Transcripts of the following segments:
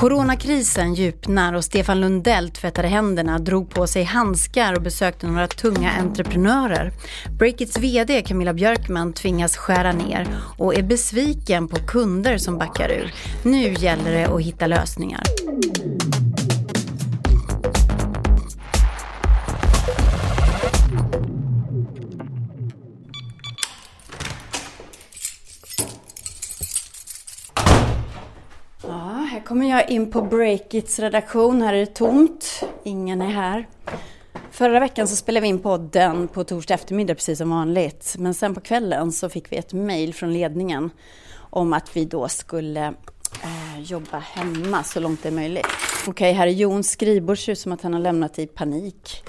Coronakrisen djupnar och Stefan Lundell tvättade händerna, drog på sig handskar och besökte några tunga entreprenörer. Breakits VD Camilla Björkman tvingas skära ner och är besviken på kunder som backar ur. Nu gäller det att hitta lösningar. Kommer jag in på Breakits redaktion. Här är det tomt. Ingen är här. Förra veckan så spelade vi in podden på torsdag eftermiddag precis som vanligt. Men sen på kvällen så fick vi ett mejl från ledningen om att vi då skulle eh, jobba hemma så långt det är möjligt. Okej, okay, här är Jons skrivbord. Ser ut som att han har lämnat i panik.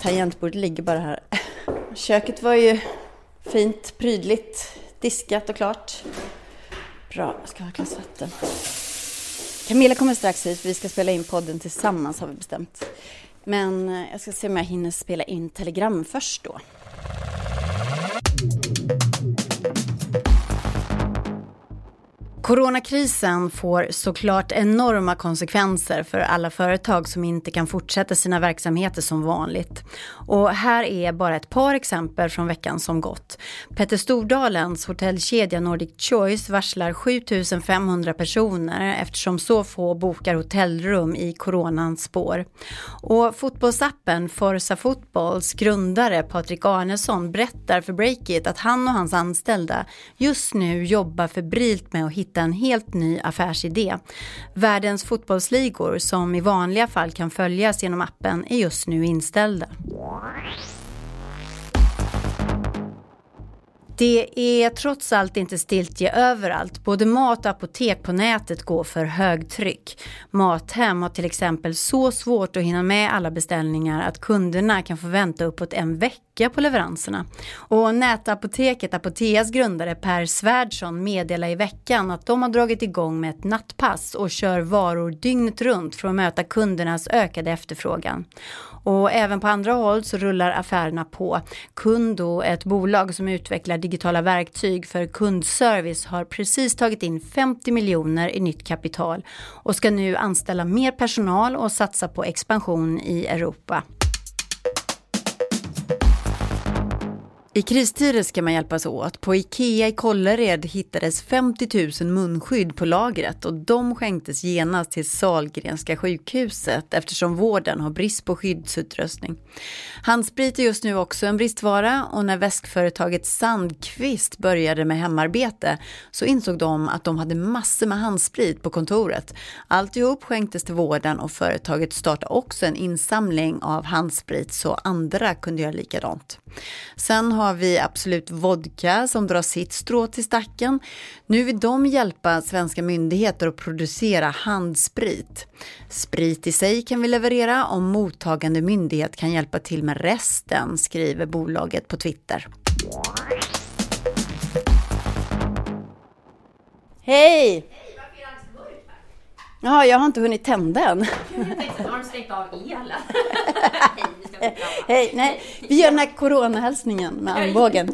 Tangentbordet ligger bara här. Köket var ju fint, prydligt, diskat och klart. Bra, jag ska ha ett glas vatten. Camilla kommer strax hit, för vi ska spela in podden tillsammans har vi bestämt. Men eh, jag ska se om jag hinner spela in telegram först då. Coronakrisen får såklart enorma konsekvenser för alla företag som inte kan fortsätta sina verksamheter som vanligt. Och här är bara ett par exempel från veckan som gått. Petter Stordalens hotellkedja Nordic Choice varslar 7500 personer eftersom så få bokar hotellrum i coronans spår. Och fotbollsappen Forza Fotbolls grundare Patrik Arnesson berättar för Breakit att han och hans anställda just nu jobbar febrilt med att hitta hitta en helt ny affärsidé. Världens fotbollsligor som i vanliga fall kan följas genom appen är just nu inställda. Det är trots allt inte stiltje överallt. Både mat och apotek på nätet går för högtryck. Mathem har till exempel så svårt att hinna med alla beställningar att kunderna kan få vänta uppåt en vecka på leveranserna. Och nätapoteket Apoteas grundare Per Svärdson meddelar i veckan att de har dragit igång med ett nattpass och kör varor dygnet runt för att möta kundernas ökade efterfrågan. Och även på andra håll så rullar affärerna på. Kundo, ett bolag som utvecklar digitala verktyg för kundservice har precis tagit in 50 miljoner i nytt kapital och ska nu anställa mer personal och satsa på expansion i Europa. I kristider ska man hjälpas åt. På Ikea i Kållered hittades 50 000 munskydd på lagret och de skänktes genast till Salgrenska sjukhuset eftersom vården har brist på skyddsutrustning. Handsprit är just nu också en bristvara och när väskföretaget Sandqvist började med hemarbete så insåg de att de hade massor med handsprit på kontoret. Alltihop skänktes till vården och företaget startade också en insamling av handsprit så andra kunde göra likadant. Sen har vi Absolut Vodka som drar sitt strå till stacken. Nu vill de hjälpa svenska myndigheter att producera handsprit. Sprit i sig kan vi leverera om mottagande myndighet kan hjälpa till med resten, skriver bolaget på Twitter. Hej! Ja, jag har inte hunnit tända än. Jag tänkte, har de stängt av elen? Hej, nej. Vi gör den här coronahälsningen med armbågen.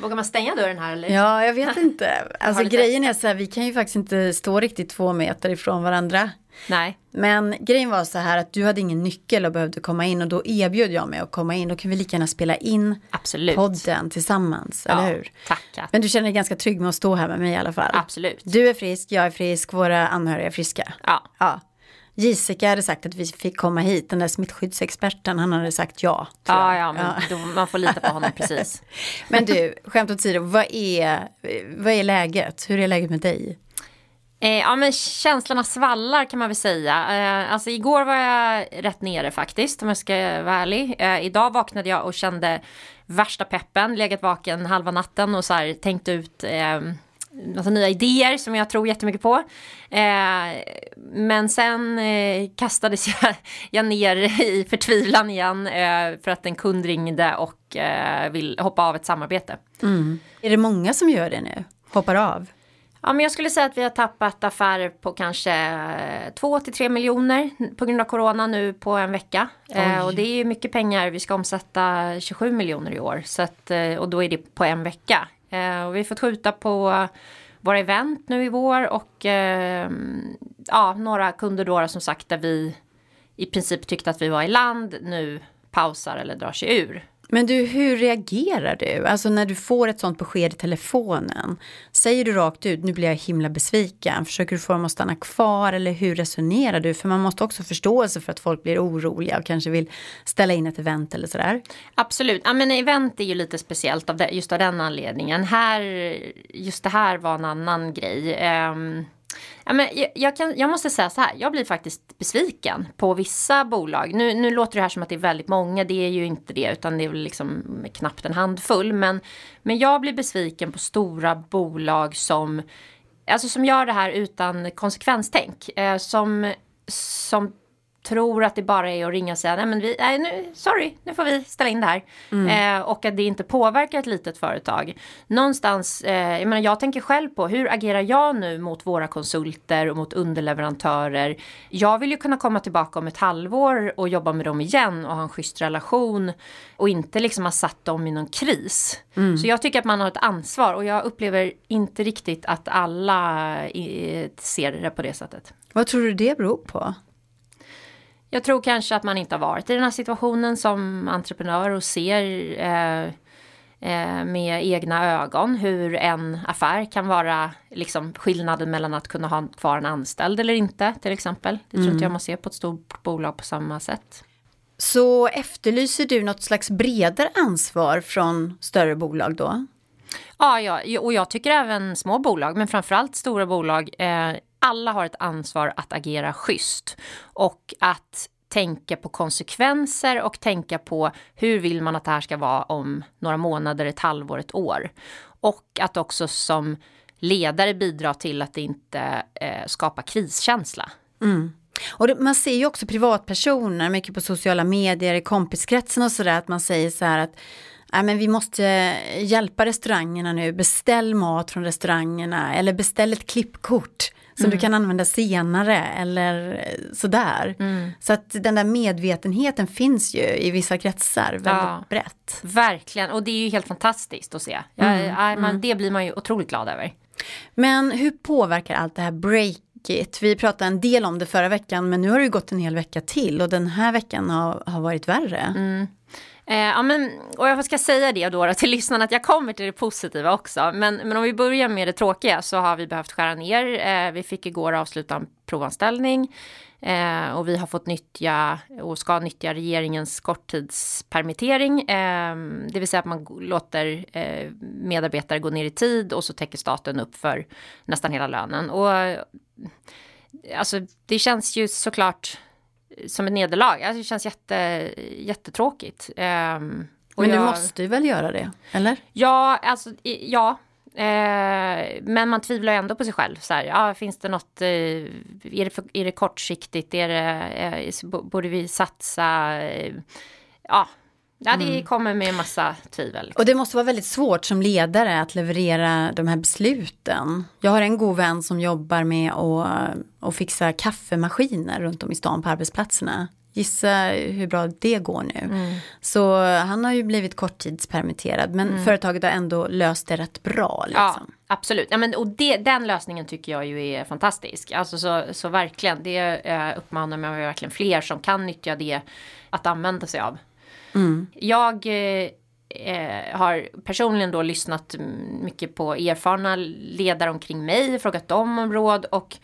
Vågar man stänga dörren här eller? Ja, jag vet inte. Alltså grejen är så här, vi kan ju faktiskt inte stå riktigt två meter ifrån varandra. Nej. Men grejen var så här att du hade ingen nyckel och behövde komma in och då erbjöd jag mig att komma in. Då kan vi lika gärna spela in Absolut. podden tillsammans, ja, eller hur? Tackar. Men du känner dig ganska trygg med att stå här med mig i alla fall? Absolut. Du är frisk, jag är frisk, våra anhöriga är friska. Ja. ja. Jessica hade sagt att vi fick komma hit, den där smittskyddsexperten, han hade sagt ja. Ja, ja, men ja. Då, man får lita på honom precis. men du, skämt åsido, vad är, vad är läget? Hur är läget med dig? Eh, ja men känslorna svallar kan man väl säga. Eh, alltså igår var jag rätt nere faktiskt om jag ska vara ärlig. Eh, idag vaknade jag och kände värsta peppen, legat vaken halva natten och så här, tänkt ut eh, massa nya idéer som jag tror jättemycket på. Eh, men sen eh, kastades jag, jag ner i förtvivlan igen eh, för att en kund ringde och eh, vill hoppa av ett samarbete. Mm. Är det många som gör det nu? Hoppar av? Ja, men jag skulle säga att vi har tappat affärer på kanske 2 till 3 miljoner på grund av corona nu på en vecka. Eh, och det är mycket pengar. Vi ska omsätta 27 miljoner i år. Så att, eh, och då är det på en vecka. Eh, och vi har fått skjuta på våra event nu i vår och eh, ja, några kunder då som sagt där vi i princip tyckte att vi var i land nu pausar eller drar sig ur. Men du, hur reagerar du? Alltså när du får ett sånt besked i telefonen. Säger du rakt ut, nu blir jag himla besviken. Försöker du få dem att stanna kvar eller hur resonerar du? För man måste också förståelse för att folk blir oroliga och kanske vill ställa in ett event eller sådär. Absolut, ja men event är ju lite speciellt av det, just av den anledningen. Här, just det här var en annan grej. Um, Ja, men jag, jag, kan, jag måste säga så här, jag blir faktiskt besviken på vissa bolag. Nu, nu låter det här som att det är väldigt många, det är ju inte det, utan det är väl liksom knappt en handfull. Men, men jag blir besviken på stora bolag som, alltså som gör det här utan konsekvenstänk. Eh, som, som tror att det bara är att ringa och säga nej men vi, nej, nu, sorry, nu får vi ställa in det här. Mm. Eh, och att det inte påverkar ett litet företag. Någonstans, eh, jag menar jag tänker själv på hur agerar jag nu mot våra konsulter och mot underleverantörer. Jag vill ju kunna komma tillbaka om ett halvår och jobba med dem igen och ha en schysst relation. Och inte liksom ha satt dem i någon kris. Mm. Så jag tycker att man har ett ansvar och jag upplever inte riktigt att alla i, ser det på det sättet. Vad tror du det beror på? Jag tror kanske att man inte har varit i den här situationen som entreprenör och ser eh, eh, med egna ögon hur en affär kan vara liksom skillnaden mellan att kunna ha kvar en anställd eller inte till exempel. Det tror mm. inte jag man ser på ett stort bolag på samma sätt. Så efterlyser du något slags bredare ansvar från större bolag då? Ja, ja och jag tycker även små bolag, men framförallt stora bolag eh, alla har ett ansvar att agera schysst och att tänka på konsekvenser och tänka på hur vill man att det här ska vara om några månader, ett halvår, ett år. Och att också som ledare bidra till att det inte eh, skapar kriskänsla. Mm. Och det, man ser ju också privatpersoner, mycket på sociala medier, i kompiskretsen och sådär, att man säger så här att Nej, men vi måste hjälpa restaurangerna nu, beställ mat från restaurangerna eller beställ ett klippkort som mm. du kan använda senare eller sådär. Mm. Så att den där medvetenheten finns ju i vissa kretsar väldigt ja, brett. Verkligen, och det är ju helt fantastiskt att se. Ja, mm. man, mm. det blir man ju otroligt glad över. Men hur påverkar allt det här breakit? Vi pratade en del om det förra veckan men nu har det gått en hel vecka till och den här veckan har, har varit värre. Mm. Eh, ja, men, och jag ska säga det då, då till lyssnarna att jag kommer till det positiva också. Men, men om vi börjar med det tråkiga så har vi behövt skära ner. Eh, vi fick igår avsluta en provanställning. Eh, och vi har fått nyttja och ska nyttja regeringens korttidspermittering. Eh, det vill säga att man låter eh, medarbetare gå ner i tid och så täcker staten upp för nästan hela lönen. Och alltså det känns ju såklart som ett nederlag. Alltså, det känns jätte, jättetråkigt. Um, men du jag, måste ju väl göra det, eller? Ja, alltså ja. Eh, men man tvivlar ändå på sig själv. Så här, ja, finns det något, eh, är, det för, är det kortsiktigt, är det, eh, borde vi satsa? Eh, ja, Ja, det mm. kommer med massa tvivel. Och det måste vara väldigt svårt som ledare att leverera de här besluten. Jag har en god vän som jobbar med att, att fixa kaffemaskiner runt om i stan på arbetsplatserna. Gissa hur bra det går nu. Mm. Så han har ju blivit korttidspermitterad men mm. företaget har ändå löst det rätt bra. Liksom. Ja, absolut. Ja, men, och det, den lösningen tycker jag ju är fantastisk. Alltså så, så verkligen, det eh, uppmanar man verkligen fler som kan nyttja det att använda sig av. Mm. Jag eh, eh, har personligen då lyssnat mycket på erfarna ledare omkring mig, frågat dem om råd och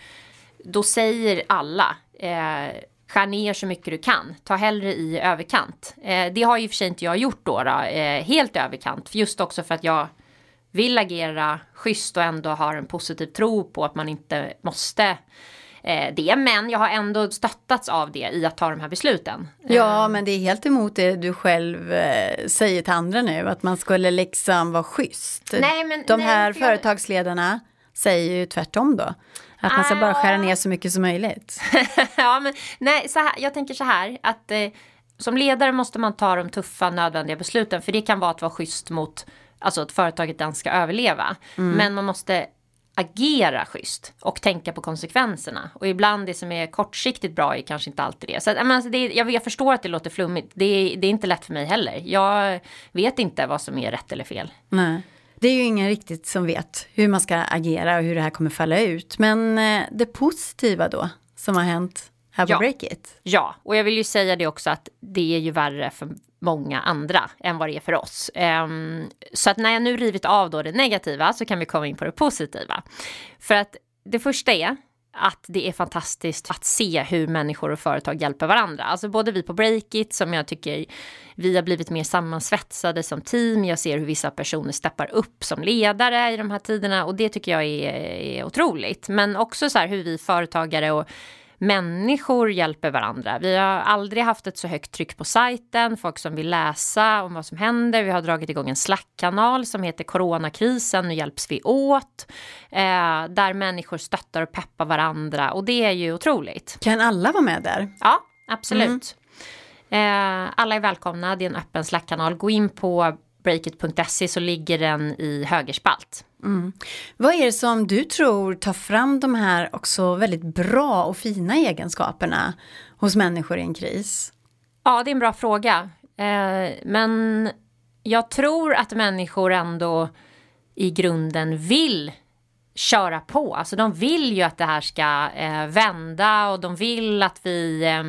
då säger alla eh, skär ner så mycket du kan. Ta hellre i överkant. Eh, det har ju för sig inte jag gjort då, då eh, helt överkant. Just också för att jag vill agera schysst och ändå har en positiv tro på att man inte måste eh, det. Men jag har ändå stöttats av det i att ta de här besluten. Ja, eh. men det är helt emot det du själv eh, säger till andra nu, att man skulle liksom vara schysst. Nej, men, de här nej, företagsledarna säger ju tvärtom då. Att man ska bara skära ner så mycket som möjligt. ja, men nej, så här, jag tänker så här att eh, som ledare måste man ta de tuffa nödvändiga besluten. För det kan vara att vara schysst mot alltså att företaget ens ska överleva. Mm. Men man måste agera schysst och tänka på konsekvenserna. Och ibland det som är kortsiktigt bra är kanske inte alltid det. Så att, alltså, det, jag, jag förstår att det låter flummigt. Det, det är inte lätt för mig heller. Jag vet inte vad som är rätt eller fel. Nej. Det är ju ingen riktigt som vet hur man ska agera och hur det här kommer falla ut. Men eh, det positiva då som har hänt här på ja. Breakit. Ja, och jag vill ju säga det också att det är ju värre för många andra än vad det är för oss. Um, så att när jag nu rivit av då det negativa så kan vi komma in på det positiva. För att det första är att det är fantastiskt att se hur människor och företag hjälper varandra. Alltså både vi på Breakit som jag tycker vi har blivit mer sammansvetsade som team. Jag ser hur vissa personer steppar upp som ledare i de här tiderna och det tycker jag är, är otroligt. Men också så här hur vi företagare och människor hjälper varandra. Vi har aldrig haft ett så högt tryck på sajten, folk som vill läsa om vad som händer. Vi har dragit igång en Slack-kanal som heter Coronakrisen, nu hjälps vi åt. Eh, där människor stöttar och peppar varandra och det är ju otroligt. Kan alla vara med där? Ja, absolut. Mm. Eh, alla är välkomna, det är en öppen Slack-kanal. Gå in på breakit.se så ligger den i högerspalt. Mm. Vad är det som du tror tar fram de här också väldigt bra och fina egenskaperna hos människor i en kris? Ja, det är en bra fråga. Eh, men jag tror att människor ändå i grunden vill köra på. Alltså de vill ju att det här ska eh, vända och de vill att vi eh,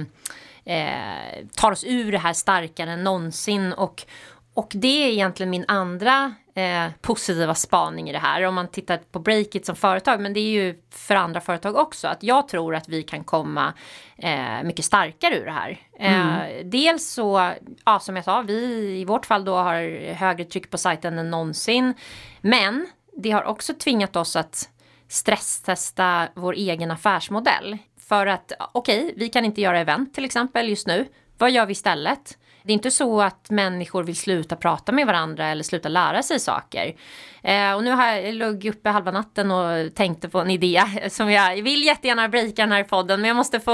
eh tar oss ur det här starkare än någonsin. Och, och det är egentligen min andra eh, positiva spaning i det här. Om man tittar på Breakit som företag, men det är ju för andra företag också. Att jag tror att vi kan komma eh, mycket starkare ur det här. Eh, mm. dels så, ja som jag sa, vi i vårt fall då har högre tryck på sajten än någonsin. Men det har också tvingat oss att stresstesta vår egen affärsmodell. För att okej, okay, vi kan inte göra event till exempel just nu. Vad gör vi istället? Det är inte så att människor vill sluta prata med varandra eller sluta lära sig saker. Eh, och nu har jag låg uppe halva natten och tänkte på en idé som jag vill jättegärna breaka den här podden men jag måste få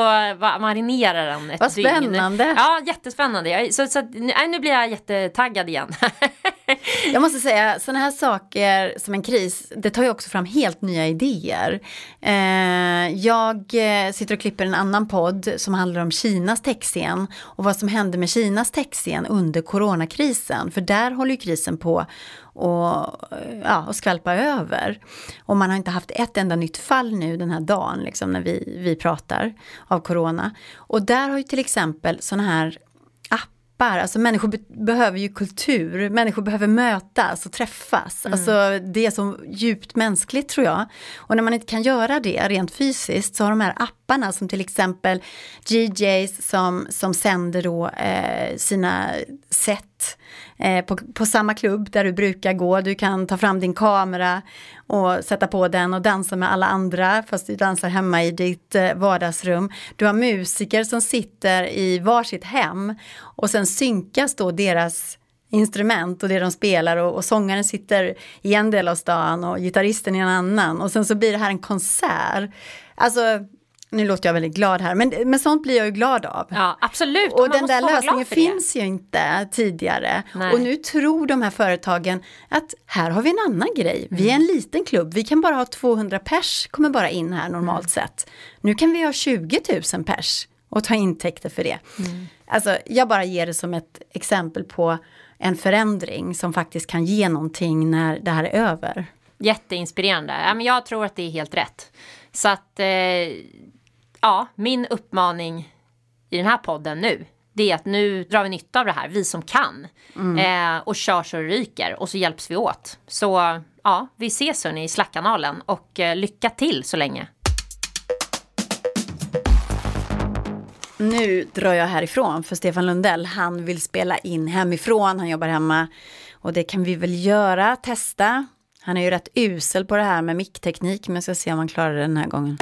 marinera den ett Vad spännande! Dygn. Ja, jättespännande. Så, så, nej, nu blir jag jättetaggad igen. jag måste säga, sådana här saker som en kris, det tar ju också fram helt nya idéer. Eh, jag eh, sitter och klipper en annan podd som handlar om Kinas techscen och vad som hände med Kinas techscen under coronakrisen. För där håller ju krisen på och, eh, ja, och skvalpa över. Och man har inte haft ett enda nytt fall nu den här dagen, liksom, när vi, vi pratar av corona. Och där har ju till exempel sådana här appar, alltså människor be behöver ju kultur, människor behöver mötas och träffas. Mm. Alltså det är så djupt mänskligt tror jag. Och när man inte kan göra det rent fysiskt så har de här apparna som till exempel GJs som, som sänder då eh, sina set Eh, på, på samma klubb där du brukar gå. Du kan ta fram din kamera och sätta på den och dansa med alla andra fast du dansar hemma i ditt eh, vardagsrum. Du har musiker som sitter i varsitt hem och sen synkas då deras instrument och det de spelar och, och sångaren sitter i en del av stan och gitarristen i en annan och sen så blir det här en konsert. Alltså nu låter jag väldigt glad här, men, men sånt blir jag ju glad av. Ja, absolut. Och, och den där lösningen finns ju inte tidigare. Nej. Och nu tror de här företagen att här har vi en annan grej. Vi är en mm. liten klubb, vi kan bara ha 200 pers, kommer bara in här normalt mm. sett. Nu kan vi ha 20 000 pers och ta intäkter för det. Mm. Alltså, jag bara ger det som ett exempel på en förändring som faktiskt kan ge någonting när det här är över. Jätteinspirerande. jag tror att det är helt rätt. Så att eh, ja, min uppmaning i den här podden nu, det är att nu drar vi nytta av det här, vi som kan. Mm. Eh, och kör så det ryker och så hjälps vi åt. Så ja, vi ses hörni i Slack-kanalen och eh, lycka till så länge. Nu drar jag härifrån för Stefan Lundell, han vill spela in hemifrån, han jobbar hemma. Och det kan vi väl göra, testa. Han är ju rätt usel på det här med mickteknik, men jag ska se om han klarar det den här gången.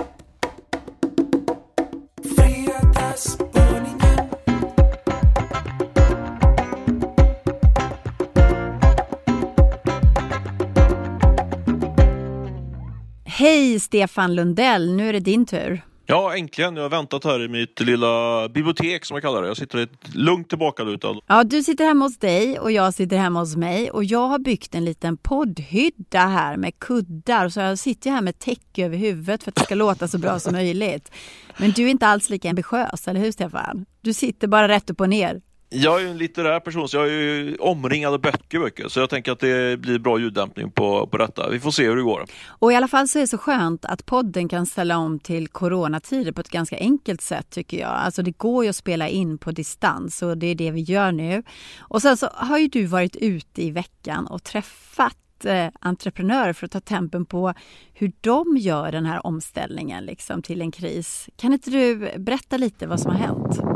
Hej Stefan Lundell, nu är det din tur. Ja, äntligen. Jag har väntat här i mitt lilla bibliotek som jag kallar det. Jag sitter lugnt tillbakalutad. Ja, du sitter hemma hos dig och jag sitter hemma hos mig och jag har byggt en liten poddhydda här med kuddar så jag sitter här med täcke över huvudet för att det ska låta så bra som möjligt. Men du är inte alls lika ambitiös, eller hur Stefan? Du sitter bara rätt upp och ner. Jag är en litterär person så jag är ju omringad av böcker böcker så jag tänker att det blir bra ljuddämpning på, på detta. Vi får se hur det går. Och i alla fall så är det så skönt att podden kan ställa om till coronatider på ett ganska enkelt sätt tycker jag. Alltså det går ju att spela in på distans och det är det vi gör nu. Och sen så har ju du varit ute i veckan och träffat eh, entreprenörer för att ta tempen på hur de gör den här omställningen liksom, till en kris. Kan inte du berätta lite vad som har hänt?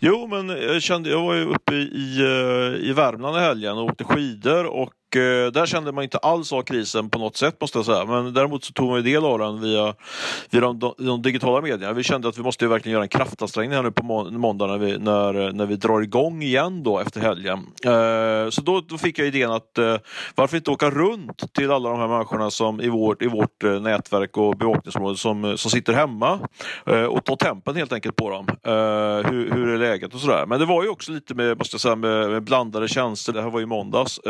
Jo, men jag kände, jag var ju uppe i, eh, i Värmland i helgen och åkte skidor och Eh, där kände man inte alls av krisen på något sätt måste jag säga. Men däremot så tog man ju del av den via, via de, de, digitala medierna. Vi kände att vi måste verkligen göra en kraftansträngning här nu på må måndag när vi, när, när vi drar igång igen då efter helgen. Eh, så då, då, fick jag idén att eh, varför inte åka runt till alla de här människorna som i vårt, i vårt eh, nätverk och bevakningsområde som, som sitter hemma eh, och ta tempen helt enkelt på dem. Eh, hur, hur är läget och sådär. Men det var ju också lite med, måste jag säga, med, med blandade tjänster. Det här var ju måndags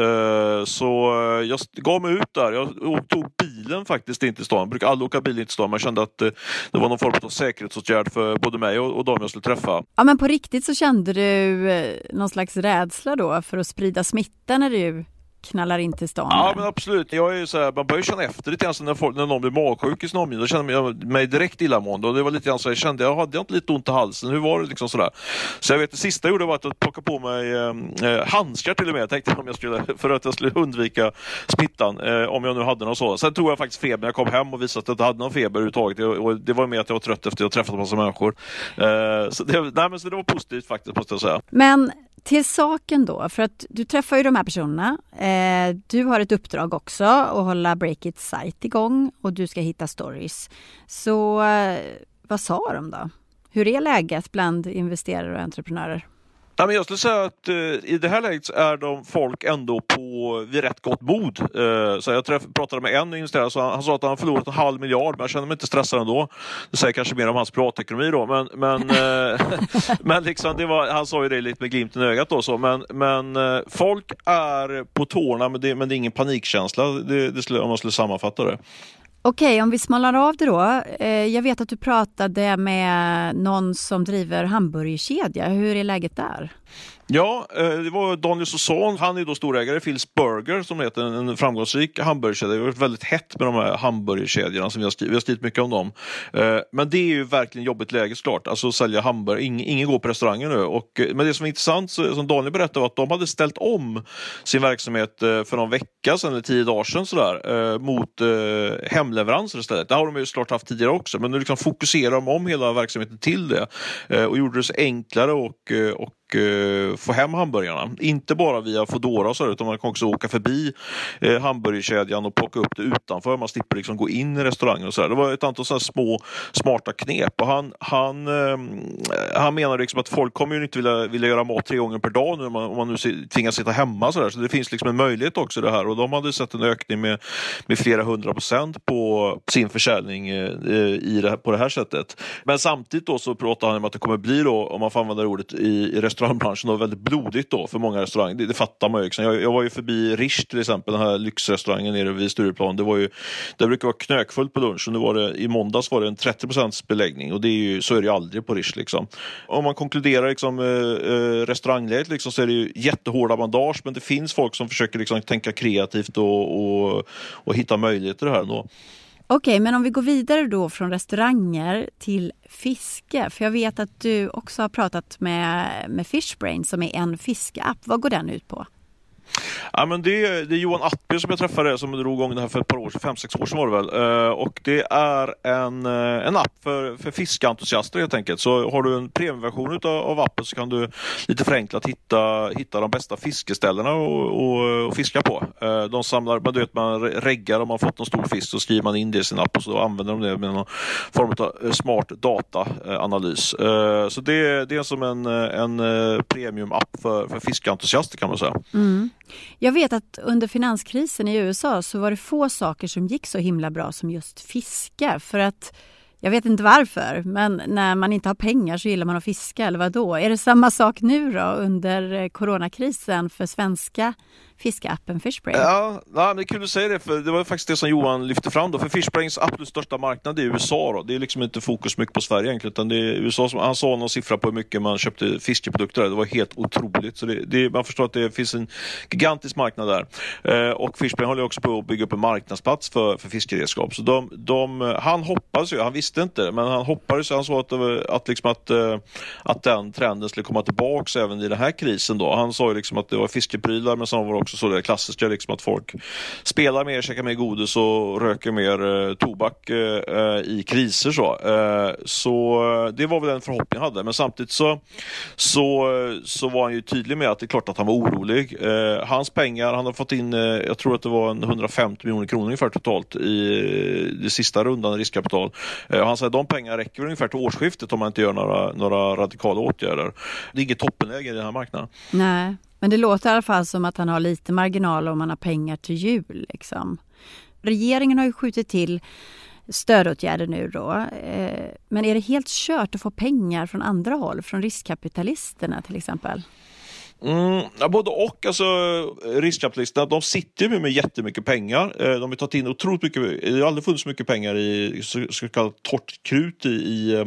så eh, jag gav mig ut där. Jag tog bilen faktiskt in till stan. Jag brukar aldrig åka bil in till stan men jag kände att eh, det var någon form av säkerhetsåtgärd för både mig och, och jag skulle träffa. Ja men på riktigt så kände du eh, någon slags rädsla då för att sprida smitta när du knallar in till stan? Ja men absolut. Jag är så här, man börjar känna efter lite grann när, folk, när någon blir magsjuk i sin omgivning. Då känner jag mig direkt illamående. Och det var lite grann så jag kände, jag hade inte lite ont i halsen? Hur var det liksom sådär? Så jag vet det sista jag gjorde var att plocka på mig eh, eh handskar till och med. Jag tänkte om jag skulle, för att jag skulle undvika smittan. Eh, om jag nu hade någon sådan. Sen tog jag faktiskt feber jag kom hem och visade att jag inte hade någon feber överhuvudtaget. Och det var med att jag var trött efter att jag träffat en massa människor. Eh, så, det, nej, men så det var positivt faktiskt måste jag säga. Men till saken då, för att du träffar ju de här personerna. Eh, du har ett uppdrag också att hålla Breakit site igång och du ska hitta stories. Så eh, vad sa de då? Hur är läget bland investerare och entreprenörer? Ja, men jag skulle säga att eh, i det här läget så är de folk ändå på vid rätt gott mod. Eh, så jag träff, pratade med en investerare, så han, han sa att han förlorat en halv miljard, men jag känner mig inte stressad ändå. Det säger kanske mer om hans privatekonomi då, men, men, eh, men liksom det var, han sa ju det lite med glimten i ögat då, så, men, men eh, folk är på tårna, men det, men det är ingen panikkänsla, det, det skulle, om man skulle sammanfatta det. Okej, om vi smalnar av det då. Eh, jag vet att du pratade med någon som driver hamburgerkedja. Hur är läget där? Ja, eh, det var Daniel Sosson. Han är då storägare i Phil's Burger som heter en framgångsrik hamburgerkedja. Det har varit väldigt hett med de här hamburgerkedjorna. Som vi, har skrivit, vi har skrivit mycket om dem. Eh, men det är ju verkligen jobbigt läge såklart. Alltså att sälja hamburgare. Ingen, ingen går på restauranger nu. Och, eh, men det som är intressant, som Daniel berättade, var att de hade ställt om sin verksamhet för någon vecka sedan, eller tio dagar sedan sådär, mot hemleveranser istället. Det har de ju såklart haft tidigare också. Men nu liksom fokuserar de om hela verksamheten till det och gjorde det så enklare och, och Eh, få hem hamburgarna. Inte bara via Foodora och så, utan man kan också åka förbi eh, hamburgerkedjan och plocka upp det utanför. Man slipper liksom gå in i restaurangen och så där. Det var ett antal så små smarta knep och han, han, eh, han menar liksom att folk kommer ju inte vilja, vilja göra mat tre gånger per dag nu om man, om man nu tvingas sitta hemma så där. Så det finns liksom en möjlighet också i det här och de hade sett en ökning med, med flera hundra procent på sin försäljning eh, eh, i det här, på det här sättet. Men samtidigt då så pratar han om att det kommer bli då, om man får använda det ordet, i, i restaurang restaurangbranschen och väldigt blodigt då för många restauranger. Det, det fattar man ju. Liksom. Jag, jag var ju förbi Rish till exempel, den här lyxrestaurangen nere vid Stureplan. Det, var ju, det brukar vara knökfullt på lunchen. Nu var det, I måndags var det en 30 procents beläggning och det är ju, så är det ju aldrig på Rish. Liksom. Om man konkluderar liksom, eh, eh, restaurangläget liksom, så är det ju jättehårda bandage men det finns folk som försöker liksom, tänka kreativt och, och, och hitta möjligheter här. Då. Okej, men om vi går vidare då från restauranger till fiske. För jag vet att du också har pratat med, med Fishbrain som är en fiskeapp. Vad går den ut på? Ja, men det, det är Johan Attby som jag träffade som drog igång det här för ett par år sedan, fem, sex år sedan var det väl. Uh, och det är en, uh, en app för, för fiskentusiaster helt enkelt. Så har du en premiumversion av, av appen så kan du lite förenklat hitta, hitta de bästa fiskeställena och, och, och fiska på. Uh, de samlar, man, du vet, man reggar om man fått någon stor fisk så skriver man in det i sin app och så använder de det med någon form av smart dataanalys. så det, det är som en, en premium-app för, för fiskeentusiaster kan man säga. Mm. Jag vet att under finanskrisen i USA så var det få saker som gick så himla bra som just fiska. För att Jag vet inte varför, men när man inte har pengar så gillar man att fiska, eller vad då? Är det samma sak nu då under eh, coronakrisen för svenska fiskeappen Fishbrain? Ja, nej, det är kul att säga det, för det var faktiskt det som Johan lyfte fram då. För Fishbrains absolut största marknad är USA då. Det är liksom inte fokus mycket på Sverige egentligen, utan det är USA som, han sa någon siffra på hur mycket man köpte fiskeprodukter där. Det var helt otroligt. Så det, det, man förstår att det finns en gigantisk marknad där. Eh, och Fishbrain håller också på att bygga upp en marknadsplats för, för fiskeredskap. Så de, de, han hoppades ju, han visste inte, men han hoppades, han sa att, att, liksom att, eh, att den trenden skulle komma tillbaks även i den här krisen då. Han sa ju liksom att det var fiskeprylar, men sen var det också så det klassiska liksom att folk spelar mer, käkar mer godis och röker mer eh, tobak eh, eh i kriser så. Eh, så eh, det var väl en förhoppning jag hade, men samtidigt så, så, eh, så var han ju tydlig med att det är klart att han var orolig. Eh, hans pengar, han har fått in, jag tror att det var 150 miljoner kronor ungefär totalt i det sista rundan riskkapital. han säger att de pengarna räcker ungefär till årsskiftet om man inte gör några, några radikala åtgärder. Det är inget toppenläge i den här marknaden. Nej. Men det låter i alla fall som att han har lite marginal om han har pengar till jul. Liksom. Regeringen har ju skjutit till stödåtgärder nu då. Eh, men är det helt kört att få pengar från andra håll, från riskkapitalisterna till exempel? Mm, ja, både och. Alltså, riskkapitalisterna de sitter ju med jättemycket pengar. Eh, de har tagit in otroligt mycket. Det har aldrig funnits så mycket pengar i så, så kallat torrt krut i, i,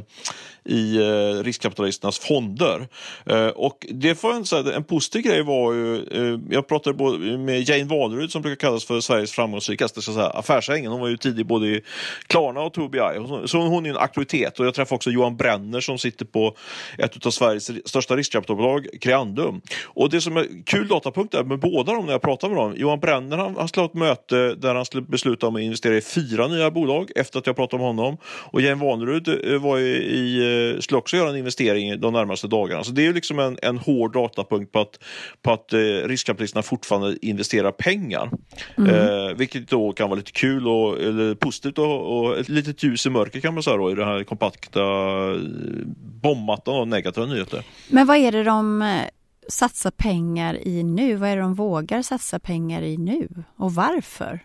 i eh, riskkapitalisternas fonder. Eh, och det får en, så här, en positiv grej var ju, jag pratade både med Jane Walerud som brukar kallas för Sveriges framgångsrikaste så här, affärsängel. Hon var ju tidig både i Klarna och Tobii. Så hon är en auktoritet och jag träffade också Johan Brenner som sitter på ett av Sveriges största riskkapitalbolag, Creandum. Och det som är kul datapunkt är med båda dem när jag pratar med dem. Johan Brenner han, han skulle ha ett möte där han skulle besluta om att investera i fyra nya bolag efter att jag pratade med honom. Och Jane Walerud var i, i Eh, skulle också göra en investering de närmaste dagarna. Så det är liksom en, en hård datapunkt på att, på att eh, riskkapitalisterna fortfarande investerar pengar. Mm. Eh, vilket då kan vara lite kul och eller positivt och, och ett litet ljus i mörker kan man säga då, i den här kompakta eh, bombmattan av negativa nyheter. Men vad är det de satsa pengar i nu? Vad är det de vågar satsa pengar i nu och varför?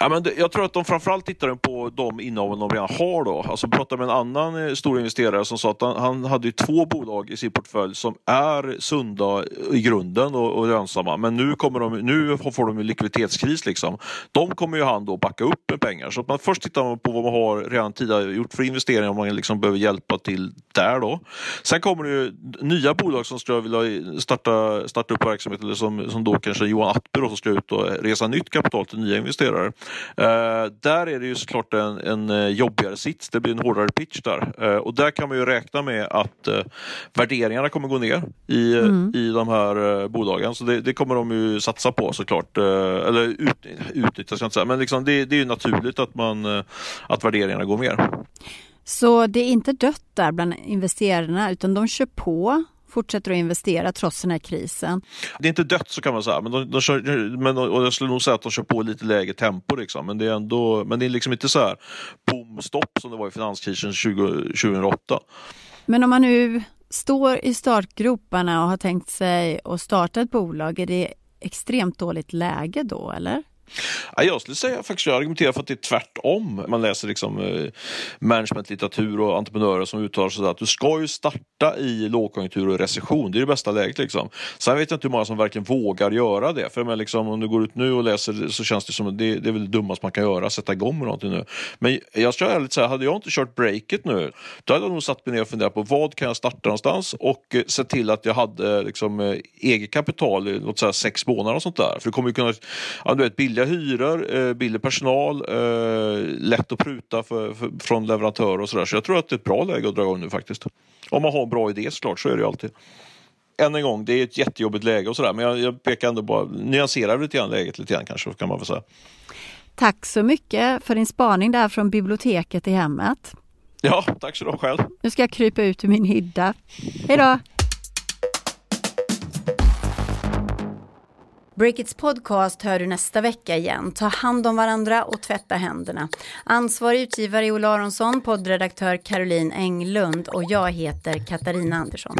Ja, men jag tror att de framförallt tittar på de innehaven de redan har. Då. Alltså, pratade med en annan eh, stor investerare som sa att han, han hade två bolag i sin portfölj som är sunda i grunden och, och lönsamma. Men nu, kommer de, nu får de en likviditetskris. Liksom. De kommer ju han då backa upp med pengar. Så att man först tittar man på vad man har redan tidigare gjort för investeringar om man liksom behöver hjälpa till där. Då. Sen kommer det ju nya bolag som skulle vilja starta, starta upp verksamhet eller som, som då kanske Johan Attby som ska ut och resa nytt kapital till nya investerare. Uh, där är det ju såklart en, en uh, jobbigare sits, det blir en hårdare pitch där. Uh, och där kan man ju räkna med att värderingarna kommer gå ner i, mm. i de här bolagen. Så det, det, kommer de ju satsa på såklart. eller ut, utnyttja, ska jag inte säga. Men liksom det, det är ju naturligt att, man, att värderingarna går ner. Så det är inte dött där bland investerarna utan de kör på fortsätter att investera trots den här krisen. Det är inte dött så kan man säga, men, de, de kör, men och jag skulle nog säga att de kör på lite lägre tempo. Liksom. Men, det är ändå, men det är liksom inte så här boom stopp som det var i finanskrisen 20, 2008. Men om man nu står i startgroparna och har tänkt sig att starta ett bolag, är det extremt dåligt läge då eller? Jag skulle säga faktiskt, jag argumenterar för att det är tvärtom. Man läser liksom eh, managementlitteratur och entreprenörer som uttalar sig att du ska ju starta i lågkonjunktur och recession. Det är det bästa läget. Liksom. Sen vet jag inte hur många som verkligen vågar göra det. För men liksom, om du går ut nu och läser så känns det som att det, det är väl det dummaste man kan göra, sätta igång med någonting nu. Men jag ska ärligt säga, hade jag inte kört breaket nu, då hade jag nog satt mig ner och funderat på vad kan jag starta någonstans och eh, sett till att jag hade eh, liksom, eh, eget kapital i låt säga, sex månader och sånt där. För du kommer ju kunna, ja, du vet, billiga hyror, eh, billig personal, eh, lätt att pruta för, för, från leverantörer och sådär. Så jag tror att det är ett bra läge att dra igång nu faktiskt. Om man har en bra idé såklart, så är det ju alltid. Än en gång, det är ett jättejobbigt läge och sådär, men jag, jag pekar ändå bara, nyanserar lite grann läget lite grann kanske, kan man väl säga. Tack så mycket för din spaning där från biblioteket i hemmet. Ja, tack så du ha själv. Nu ska jag krypa ut ur min hydda. Hej då! Breakits podcast hör du nästa vecka igen. Ta hand om varandra och tvätta händerna. Ansvarig utgivare är Ola Aronsson, poddredaktör Caroline Englund och jag heter Katarina Andersson.